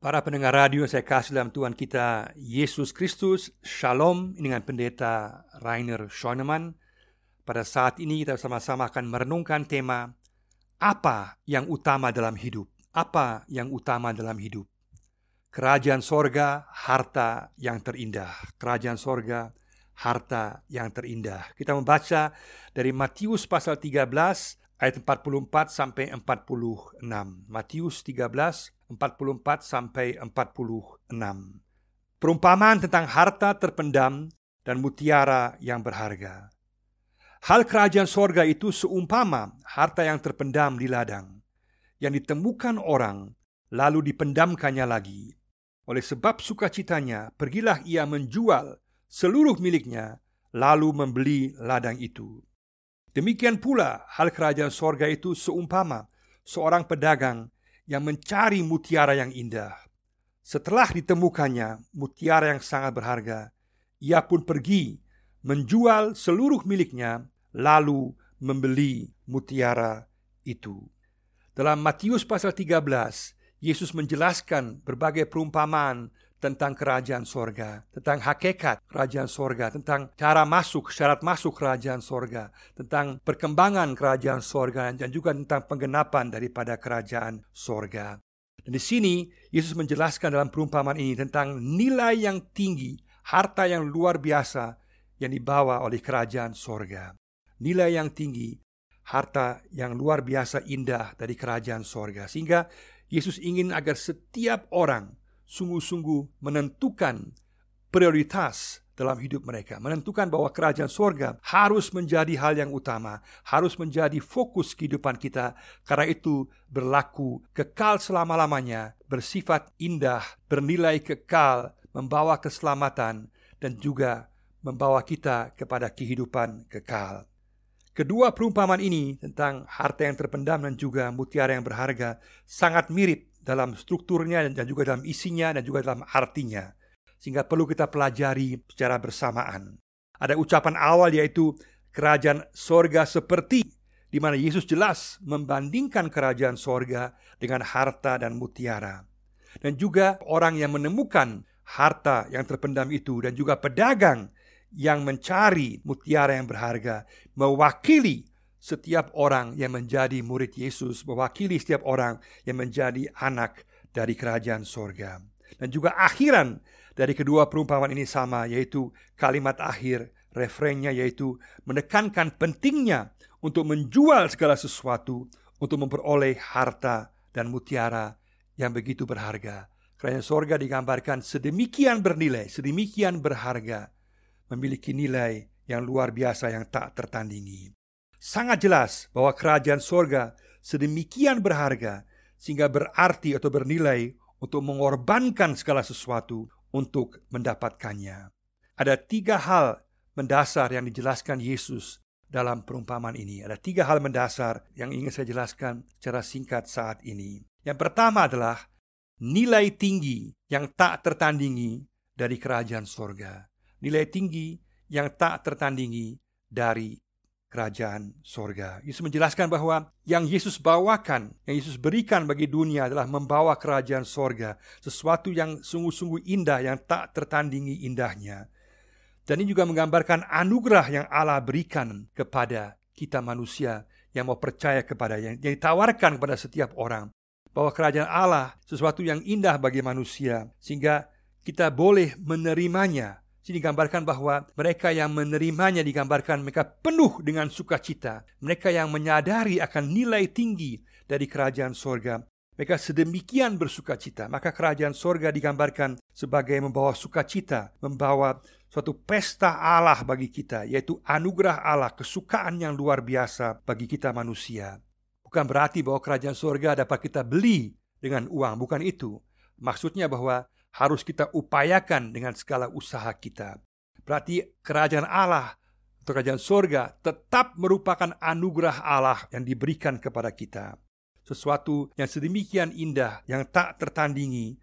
Para pendengar radio saya kasih dalam Tuhan kita Yesus Kristus, Shalom dengan pendeta Rainer Schoenemann. Pada saat ini kita sama-sama akan merenungkan tema Apa yang utama dalam hidup? Apa yang utama dalam hidup? Kerajaan sorga, harta yang terindah. Kerajaan sorga, harta yang terindah. Kita membaca dari Matius pasal 13 ayat 44 sampai 46. Matius 13 44 sampai 46. Perumpamaan tentang harta terpendam dan mutiara yang berharga. Hal kerajaan sorga itu seumpama harta yang terpendam di ladang, yang ditemukan orang, lalu dipendamkannya lagi. Oleh sebab sukacitanya, pergilah ia menjual seluruh miliknya, lalu membeli ladang itu. Demikian pula hal kerajaan sorga itu seumpama seorang pedagang yang mencari mutiara yang indah. Setelah ditemukannya mutiara yang sangat berharga, ia pun pergi menjual seluruh miliknya, lalu membeli mutiara itu. Dalam Matius pasal 13, Yesus menjelaskan berbagai perumpamaan tentang kerajaan sorga, tentang hakikat kerajaan sorga, tentang cara masuk, syarat masuk kerajaan sorga, tentang perkembangan kerajaan sorga, dan juga tentang penggenapan daripada kerajaan sorga. Dan di sini Yesus menjelaskan dalam perumpamaan ini tentang nilai yang tinggi, harta yang luar biasa yang dibawa oleh kerajaan sorga. Nilai yang tinggi, harta yang luar biasa indah dari kerajaan sorga. Sehingga Yesus ingin agar setiap orang sungguh-sungguh menentukan prioritas dalam hidup mereka, menentukan bahwa kerajaan sorga harus menjadi hal yang utama, harus menjadi fokus kehidupan kita, karena itu berlaku kekal selama-lamanya, bersifat indah, bernilai kekal, membawa keselamatan, dan juga membawa kita kepada kehidupan kekal. Kedua perumpamaan ini tentang harta yang terpendam dan juga mutiara yang berharga sangat mirip dalam strukturnya dan juga dalam isinya dan juga dalam artinya. Sehingga perlu kita pelajari secara bersamaan. Ada ucapan awal yaitu kerajaan sorga seperti di mana Yesus jelas membandingkan kerajaan sorga dengan harta dan mutiara. Dan juga orang yang menemukan harta yang terpendam itu dan juga pedagang yang mencari mutiara yang berharga mewakili setiap orang yang menjadi murid Yesus mewakili setiap orang yang menjadi anak dari kerajaan sorga. Dan juga akhiran dari kedua perumpamaan ini sama, yaitu kalimat akhir, refrennya yaitu menekankan pentingnya untuk menjual segala sesuatu untuk memperoleh harta dan mutiara yang begitu berharga. Kerajaan sorga digambarkan sedemikian bernilai, sedemikian berharga, memiliki nilai yang luar biasa yang tak tertandingi. Sangat jelas bahwa kerajaan sorga sedemikian berharga sehingga berarti atau bernilai untuk mengorbankan segala sesuatu untuk mendapatkannya. Ada tiga hal mendasar yang dijelaskan Yesus dalam perumpamaan ini. Ada tiga hal mendasar yang ingin saya jelaskan secara singkat saat ini. Yang pertama adalah nilai tinggi yang tak tertandingi dari kerajaan sorga. Nilai tinggi yang tak tertandingi dari kerajaan sorga. Yesus menjelaskan bahwa yang Yesus bawakan, yang Yesus berikan bagi dunia adalah membawa kerajaan sorga, sesuatu yang sungguh-sungguh indah, yang tak tertandingi indahnya. Dan ini juga menggambarkan anugerah yang Allah berikan kepada kita manusia yang mau percaya kepada yang, yang ditawarkan kepada setiap orang bahwa kerajaan Allah sesuatu yang indah bagi manusia sehingga kita boleh menerimanya Sini digambarkan bahwa mereka yang menerimanya digambarkan mereka penuh dengan sukacita. Mereka yang menyadari akan nilai tinggi dari kerajaan sorga. Mereka sedemikian bersukacita. Maka kerajaan sorga digambarkan sebagai membawa sukacita, membawa suatu pesta Allah bagi kita, yaitu anugerah Allah, kesukaan yang luar biasa bagi kita manusia. Bukan berarti bahwa kerajaan sorga dapat kita beli dengan uang, bukan itu. Maksudnya bahwa harus kita upayakan dengan segala usaha kita. Berarti kerajaan Allah atau kerajaan sorga tetap merupakan anugerah Allah yang diberikan kepada kita. Sesuatu yang sedemikian indah, yang tak tertandingi,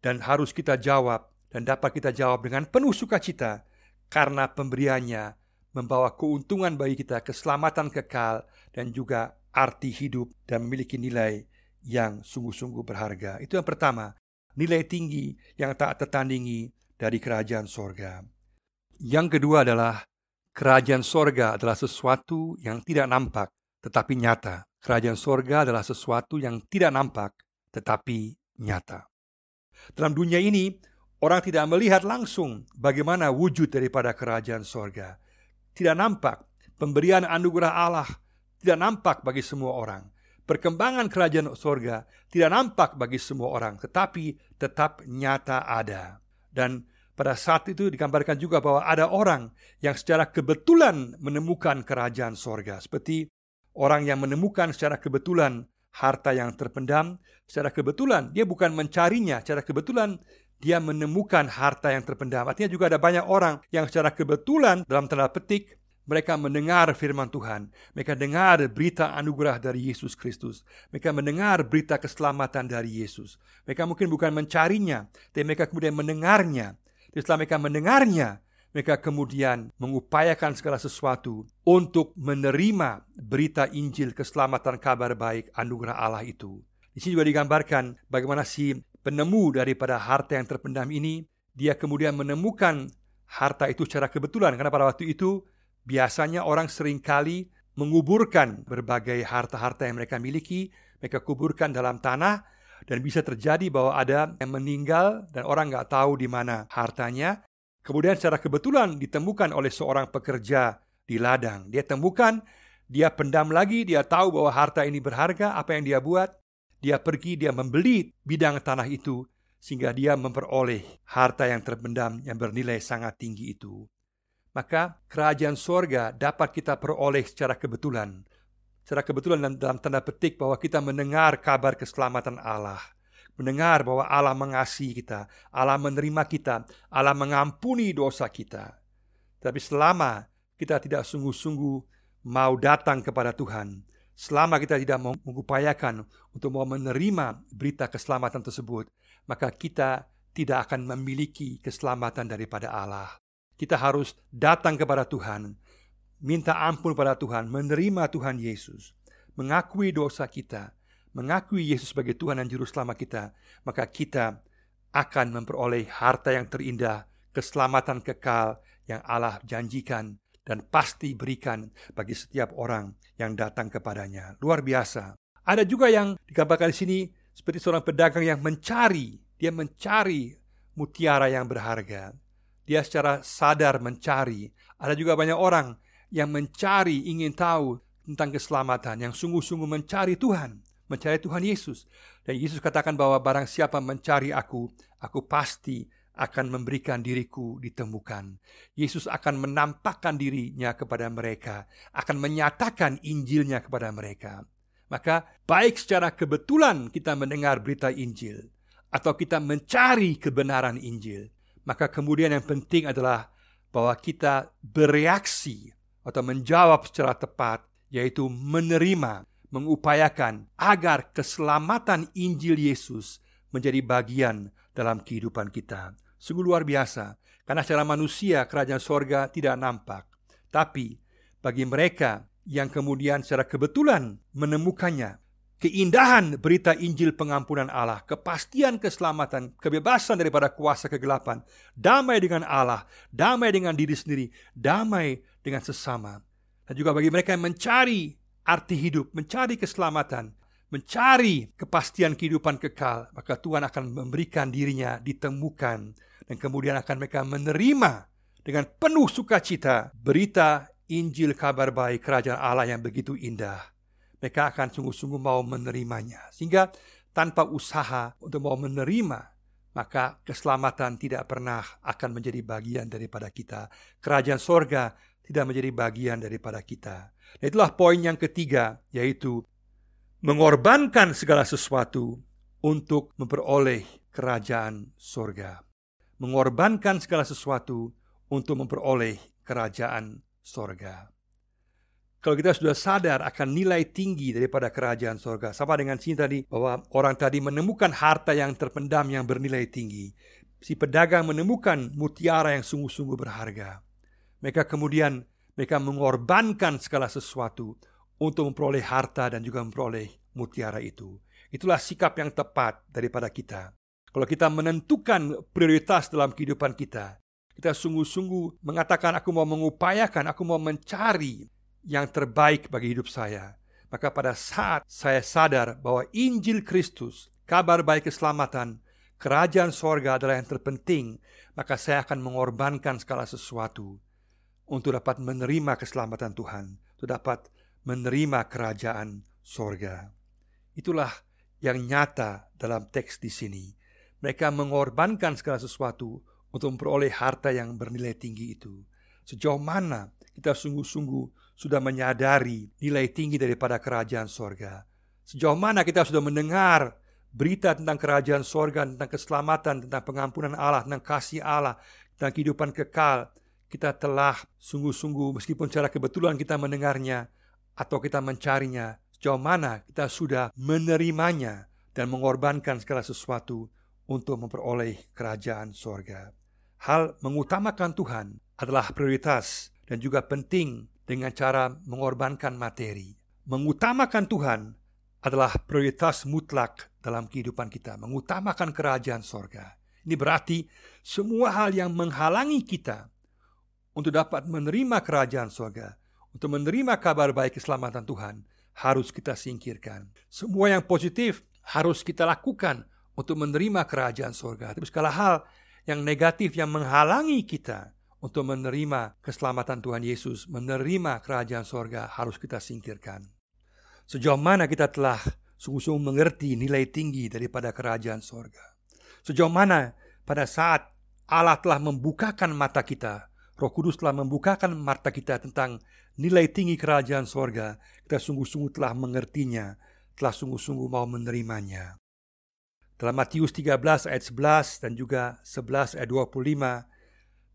dan harus kita jawab dan dapat kita jawab dengan penuh sukacita karena pemberiannya membawa keuntungan bagi kita, keselamatan kekal, dan juga arti hidup dan memiliki nilai yang sungguh-sungguh berharga. Itu yang pertama, nilai tinggi yang tak tertandingi dari kerajaan sorga. Yang kedua adalah kerajaan sorga adalah sesuatu yang tidak nampak tetapi nyata. Kerajaan sorga adalah sesuatu yang tidak nampak tetapi nyata. Dalam dunia ini, orang tidak melihat langsung bagaimana wujud daripada kerajaan sorga. Tidak nampak pemberian anugerah Allah tidak nampak bagi semua orang. Perkembangan kerajaan sorga tidak nampak bagi semua orang, tetapi tetap nyata ada. Dan pada saat itu digambarkan juga bahwa ada orang yang secara kebetulan menemukan kerajaan sorga. Seperti orang yang menemukan secara kebetulan harta yang terpendam, secara kebetulan dia bukan mencarinya, secara kebetulan dia menemukan harta yang terpendam. Artinya juga ada banyak orang yang secara kebetulan dalam tanda petik mereka mendengar firman Tuhan. Mereka dengar berita anugerah dari Yesus Kristus. Mereka mendengar berita keselamatan dari Yesus. Mereka mungkin bukan mencarinya, tapi mereka kemudian mendengarnya. Dan setelah mereka mendengarnya, mereka kemudian mengupayakan segala sesuatu untuk menerima berita Injil keselamatan kabar baik anugerah Allah itu. Di sini juga digambarkan bagaimana si penemu daripada harta yang terpendam ini, dia kemudian menemukan harta itu secara kebetulan karena pada waktu itu Biasanya orang sering kali menguburkan berbagai harta-harta yang mereka miliki, mereka kuburkan dalam tanah, dan bisa terjadi bahwa ada yang meninggal dan orang nggak tahu di mana hartanya. Kemudian secara kebetulan ditemukan oleh seorang pekerja di ladang. Dia temukan, dia pendam lagi, dia tahu bahwa harta ini berharga, apa yang dia buat? Dia pergi, dia membeli bidang tanah itu, sehingga dia memperoleh harta yang terpendam yang bernilai sangat tinggi itu maka kerajaan sorga dapat kita peroleh secara kebetulan. Secara kebetulan dalam tanda petik bahwa kita mendengar kabar keselamatan Allah. Mendengar bahwa Allah mengasihi kita, Allah menerima kita, Allah mengampuni dosa kita. Tapi selama kita tidak sungguh-sungguh mau datang kepada Tuhan, selama kita tidak mau mengupayakan untuk mau menerima berita keselamatan tersebut, maka kita tidak akan memiliki keselamatan daripada Allah. Kita harus datang kepada Tuhan, minta ampun pada Tuhan, menerima Tuhan Yesus, mengakui dosa kita, mengakui Yesus sebagai Tuhan dan Juru Selamat kita, maka kita akan memperoleh harta yang terindah, keselamatan kekal yang Allah janjikan dan pasti berikan bagi setiap orang yang datang kepadanya. Luar biasa. Ada juga yang digambarkan di sini seperti seorang pedagang yang mencari, dia mencari mutiara yang berharga. Dia secara sadar mencari. Ada juga banyak orang yang mencari, ingin tahu tentang keselamatan, yang sungguh-sungguh mencari Tuhan, mencari Tuhan Yesus. Dan Yesus katakan bahwa barang siapa mencari aku, aku pasti akan memberikan diriku ditemukan. Yesus akan menampakkan dirinya kepada mereka, akan menyatakan Injilnya kepada mereka. Maka baik secara kebetulan kita mendengar berita Injil, atau kita mencari kebenaran Injil, maka kemudian yang penting adalah bahwa kita bereaksi atau menjawab secara tepat, yaitu menerima, mengupayakan agar keselamatan Injil Yesus menjadi bagian dalam kehidupan kita. Sungguh luar biasa, karena secara manusia kerajaan sorga tidak nampak. Tapi bagi mereka yang kemudian secara kebetulan menemukannya, keindahan berita Injil pengampunan Allah, kepastian keselamatan, kebebasan daripada kuasa kegelapan, damai dengan Allah, damai dengan diri sendiri, damai dengan sesama. Dan juga bagi mereka yang mencari arti hidup, mencari keselamatan, mencari kepastian kehidupan kekal, maka Tuhan akan memberikan dirinya ditemukan dan kemudian akan mereka menerima dengan penuh sukacita berita Injil kabar baik kerajaan Allah yang begitu indah mereka akan sungguh-sungguh mau menerimanya. Sehingga tanpa usaha untuk mau menerima, maka keselamatan tidak pernah akan menjadi bagian daripada kita. Kerajaan sorga tidak menjadi bagian daripada kita. Dan itulah poin yang ketiga, yaitu mengorbankan segala sesuatu untuk memperoleh kerajaan sorga. Mengorbankan segala sesuatu untuk memperoleh kerajaan sorga. Kalau kita sudah sadar akan nilai tinggi daripada kerajaan sorga Sama dengan sini tadi bahwa orang tadi menemukan harta yang terpendam yang bernilai tinggi Si pedagang menemukan mutiara yang sungguh-sungguh berharga. Mereka kemudian mereka mengorbankan segala sesuatu Untuk memperoleh harta dan juga memperoleh mutiara itu. Itulah sikap yang tepat daripada kita. Kalau kita menentukan prioritas dalam kehidupan kita, kita sungguh-sungguh mengatakan aku mau mengupayakan, aku mau mencari yang terbaik bagi hidup saya. Maka pada saat saya sadar bahwa Injil Kristus, kabar baik keselamatan, kerajaan sorga adalah yang terpenting, maka saya akan mengorbankan segala sesuatu untuk dapat menerima keselamatan Tuhan, untuk dapat menerima kerajaan sorga. Itulah yang nyata dalam teks di sini. Mereka mengorbankan segala sesuatu untuk memperoleh harta yang bernilai tinggi itu. Sejauh mana kita sungguh-sungguh sudah menyadari nilai tinggi daripada kerajaan sorga. Sejauh mana kita sudah mendengar berita tentang kerajaan sorga, tentang keselamatan, tentang pengampunan Allah, tentang kasih Allah, tentang kehidupan kekal. Kita telah sungguh-sungguh meskipun secara kebetulan kita mendengarnya atau kita mencarinya, sejauh mana kita sudah menerimanya dan mengorbankan segala sesuatu untuk memperoleh kerajaan sorga. Hal mengutamakan Tuhan adalah prioritas dan juga penting dengan cara mengorbankan materi. Mengutamakan Tuhan adalah prioritas mutlak dalam kehidupan kita, mengutamakan kerajaan sorga. Ini berarti semua hal yang menghalangi kita untuk dapat menerima kerajaan sorga, untuk menerima kabar baik keselamatan Tuhan, harus kita singkirkan. Semua yang positif harus kita lakukan untuk menerima kerajaan sorga. Tapi segala hal yang negatif yang menghalangi kita untuk menerima keselamatan Tuhan Yesus, menerima kerajaan sorga harus kita singkirkan. Sejauh mana kita telah sungguh-sungguh mengerti nilai tinggi daripada kerajaan sorga. Sejauh mana pada saat Allah telah membukakan mata kita, Roh Kudus telah membukakan mata kita tentang nilai tinggi kerajaan sorga, kita sungguh-sungguh telah mengertinya, telah sungguh-sungguh mau menerimanya. Dalam Matius 13 ayat 11 dan juga 11 ayat 25,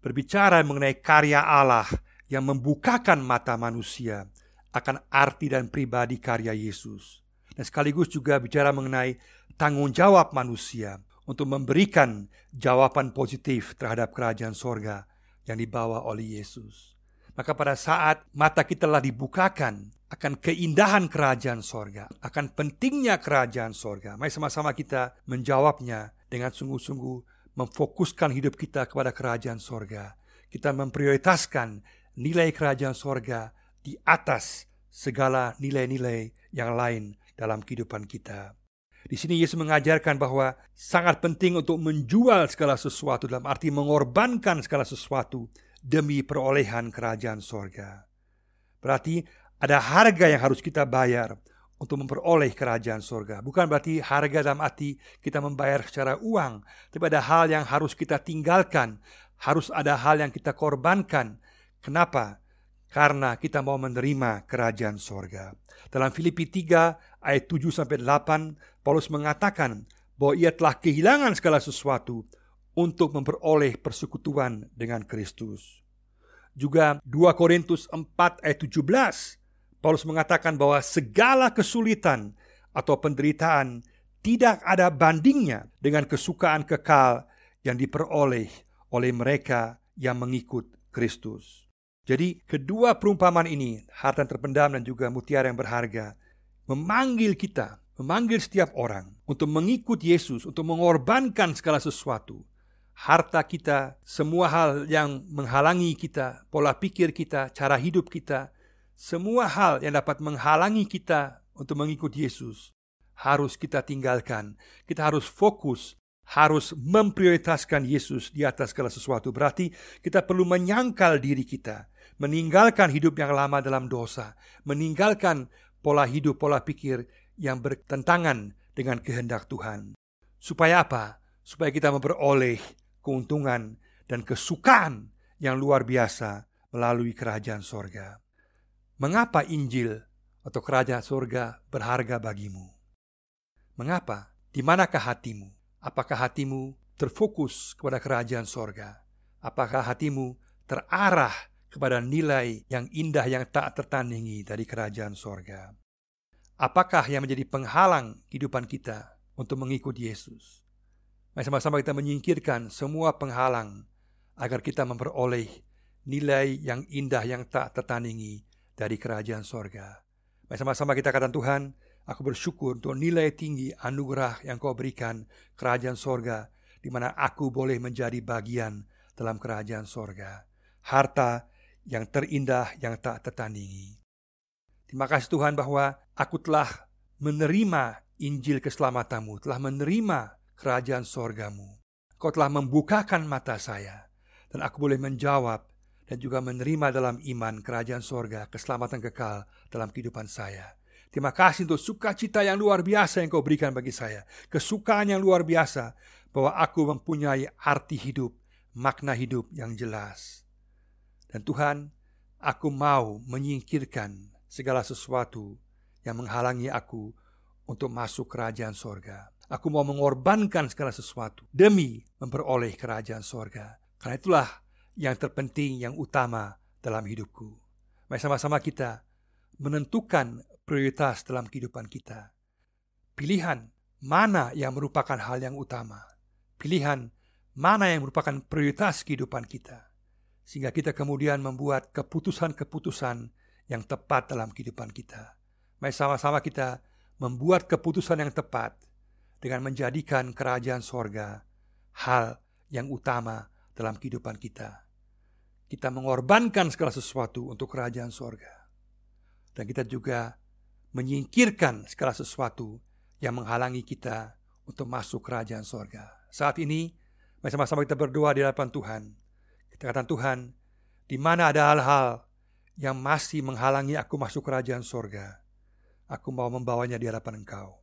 berbicara mengenai karya Allah yang membukakan mata manusia akan arti dan pribadi karya Yesus. Dan sekaligus juga bicara mengenai tanggung jawab manusia untuk memberikan jawaban positif terhadap kerajaan sorga yang dibawa oleh Yesus. Maka pada saat mata kita telah dibukakan akan keindahan kerajaan sorga, akan pentingnya kerajaan sorga, mari sama-sama kita menjawabnya dengan sungguh-sungguh memfokuskan hidup kita kepada kerajaan sorga. Kita memprioritaskan nilai kerajaan sorga di atas segala nilai-nilai yang lain dalam kehidupan kita. Di sini Yesus mengajarkan bahwa sangat penting untuk menjual segala sesuatu dalam arti mengorbankan segala sesuatu demi perolehan kerajaan sorga. Berarti ada harga yang harus kita bayar untuk memperoleh kerajaan surga. Bukan berarti harga dalam arti kita membayar secara uang, tapi ada hal yang harus kita tinggalkan, harus ada hal yang kita korbankan. Kenapa? Karena kita mau menerima kerajaan surga. Dalam Filipi 3 ayat 7 sampai 8, Paulus mengatakan bahwa ia telah kehilangan segala sesuatu untuk memperoleh persekutuan dengan Kristus. Juga 2 Korintus 4 ayat 17 Paulus mengatakan bahwa segala kesulitan atau penderitaan tidak ada bandingnya dengan kesukaan kekal yang diperoleh oleh mereka yang mengikut Kristus. Jadi kedua perumpamaan ini, harta terpendam dan juga mutiara yang berharga, memanggil kita, memanggil setiap orang untuk mengikut Yesus, untuk mengorbankan segala sesuatu. Harta kita, semua hal yang menghalangi kita, pola pikir kita, cara hidup kita, semua hal yang dapat menghalangi kita untuk mengikut Yesus harus kita tinggalkan. Kita harus fokus, harus memprioritaskan Yesus di atas segala sesuatu. Berarti kita perlu menyangkal diri kita, meninggalkan hidup yang lama dalam dosa, meninggalkan pola hidup, pola pikir yang bertentangan dengan kehendak Tuhan. Supaya apa? Supaya kita memperoleh keuntungan dan kesukaan yang luar biasa melalui kerajaan sorga. Mengapa Injil atau kerajaan surga berharga bagimu? Mengapa? Di manakah hatimu? Apakah hatimu terfokus kepada kerajaan sorga? Apakah hatimu terarah kepada nilai yang indah yang tak tertandingi dari kerajaan sorga? Apakah yang menjadi penghalang kehidupan kita untuk mengikuti Yesus? Mari sama-sama kita menyingkirkan semua penghalang agar kita memperoleh nilai yang indah yang tak tertandingi dari kerajaan sorga. Mari sama-sama kita katakan Tuhan, Aku bersyukur untuk nilai tinggi anugerah yang kau berikan kerajaan sorga di mana aku boleh menjadi bagian dalam kerajaan sorga. Harta yang terindah yang tak tertandingi. Terima kasih Tuhan bahwa aku telah menerima Injil keselamatanmu, telah menerima kerajaan sorgamu. Kau telah membukakan mata saya, dan aku boleh menjawab dan juga menerima dalam iman kerajaan sorga, keselamatan kekal dalam kehidupan saya. Terima kasih untuk sukacita yang luar biasa yang kau berikan bagi saya. Kesukaan yang luar biasa bahwa aku mempunyai arti hidup, makna hidup yang jelas. Dan Tuhan, aku mau menyingkirkan segala sesuatu yang menghalangi aku untuk masuk kerajaan sorga. Aku mau mengorbankan segala sesuatu demi memperoleh kerajaan sorga. Karena itulah yang terpenting, yang utama dalam hidupku. Mari sama-sama kita menentukan prioritas dalam kehidupan kita. Pilihan mana yang merupakan hal yang utama. Pilihan mana yang merupakan prioritas kehidupan kita sehingga kita kemudian membuat keputusan-keputusan yang tepat dalam kehidupan kita. Mari sama-sama kita membuat keputusan yang tepat dengan menjadikan kerajaan sorga hal yang utama dalam kehidupan kita. Kita mengorbankan segala sesuatu untuk kerajaan sorga. Dan kita juga menyingkirkan segala sesuatu yang menghalangi kita untuk masuk kerajaan sorga. Saat ini, mari sama-sama kita berdoa di hadapan Tuhan Kata Tuhan, di mana ada hal-hal yang masih menghalangi aku masuk kerajaan sorga, aku mau membawanya di hadapan engkau.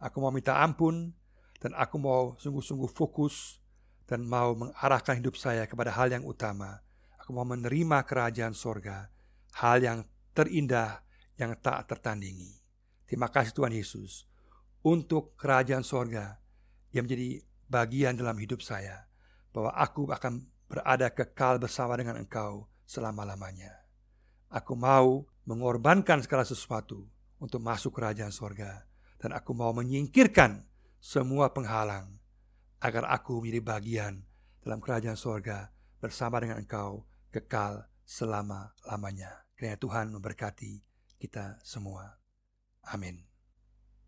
Aku mau minta ampun, dan aku mau sungguh-sungguh fokus dan mau mengarahkan hidup saya kepada hal yang utama. Aku mau menerima kerajaan sorga, hal yang terindah yang tak tertandingi. Terima kasih Tuhan Yesus untuk kerajaan sorga yang menjadi bagian dalam hidup saya, bahwa aku akan berada kekal bersama dengan engkau selama-lamanya. Aku mau mengorbankan segala sesuatu untuk masuk kerajaan sorga. Dan aku mau menyingkirkan semua penghalang agar aku menjadi bagian dalam kerajaan sorga bersama dengan engkau kekal selama-lamanya. Kiranya Tuhan memberkati kita semua. Amin.